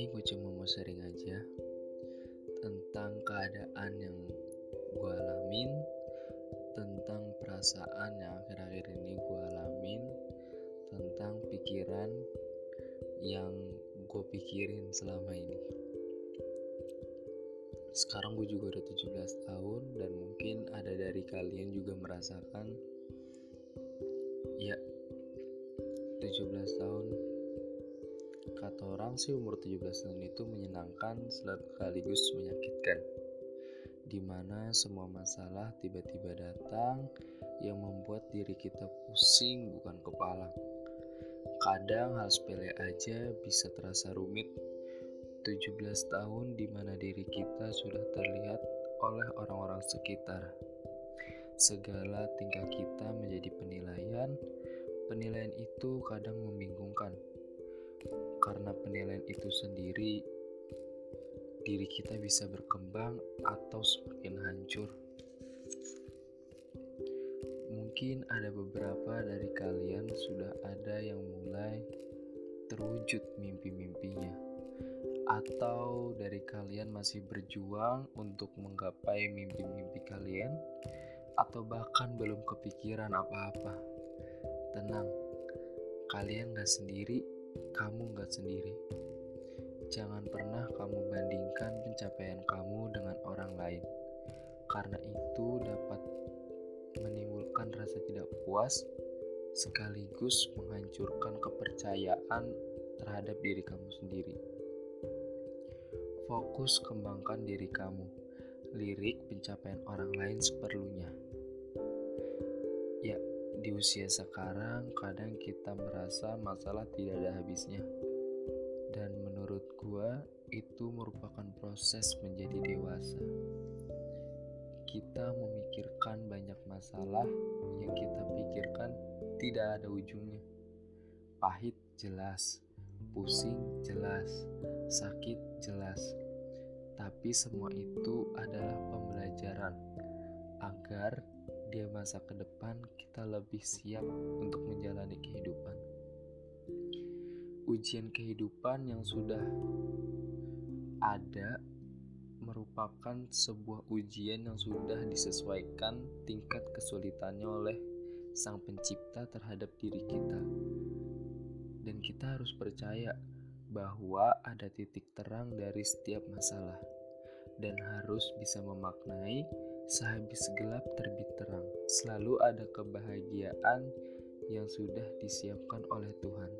ini gue cuma mau sharing aja tentang keadaan yang gue alamin tentang perasaan yang akhir-akhir ini gue alamin tentang pikiran yang gue pikirin selama ini. Sekarang gue juga udah 17 tahun dan mungkin ada dari kalian juga merasakan ya 17 tahun kata orang sih umur 17 tahun itu menyenangkan sekaligus menyakitkan di mana semua masalah tiba-tiba datang yang membuat diri kita pusing bukan kepala. Kadang hal sepele aja bisa terasa rumit. 17 tahun di mana diri kita sudah terlihat oleh orang-orang sekitar. Segala tingkah kita menjadi penilaian. Penilaian itu kadang membingungkan. Karena penilaian itu sendiri diri kita bisa berkembang atau semakin hancur. Mungkin ada beberapa dari kalian sudah ada yang mulai terwujud mimpi-mimpinya, atau dari kalian masih berjuang untuk menggapai mimpi-mimpi kalian, atau bahkan belum kepikiran apa-apa. Tenang, kalian gak sendiri, kamu gak sendiri. Jangan pernah kamu bandingkan pencapaian kamu dengan orang lain, karena itu dapat menimbulkan rasa tidak puas sekaligus menghancurkan kepercayaan terhadap diri kamu sendiri. Fokus kembangkan diri kamu, lirik pencapaian orang lain seperlunya. Di usia sekarang kadang kita merasa masalah tidak ada habisnya dan menurut gua itu merupakan proses menjadi dewasa. Kita memikirkan banyak masalah yang kita pikirkan tidak ada ujungnya. Pahit jelas, pusing jelas, sakit jelas. Tapi semua itu adalah pembelajaran agar di masa ke depan kita lebih siap untuk menjalani kehidupan ujian kehidupan yang sudah ada merupakan sebuah ujian yang sudah disesuaikan tingkat kesulitannya oleh Sang Pencipta terhadap diri kita. Dan kita harus percaya bahwa ada titik terang dari setiap masalah dan harus bisa memaknai sehabis gelap terbit terang. Selalu ada kebahagiaan yang sudah disiapkan oleh Tuhan.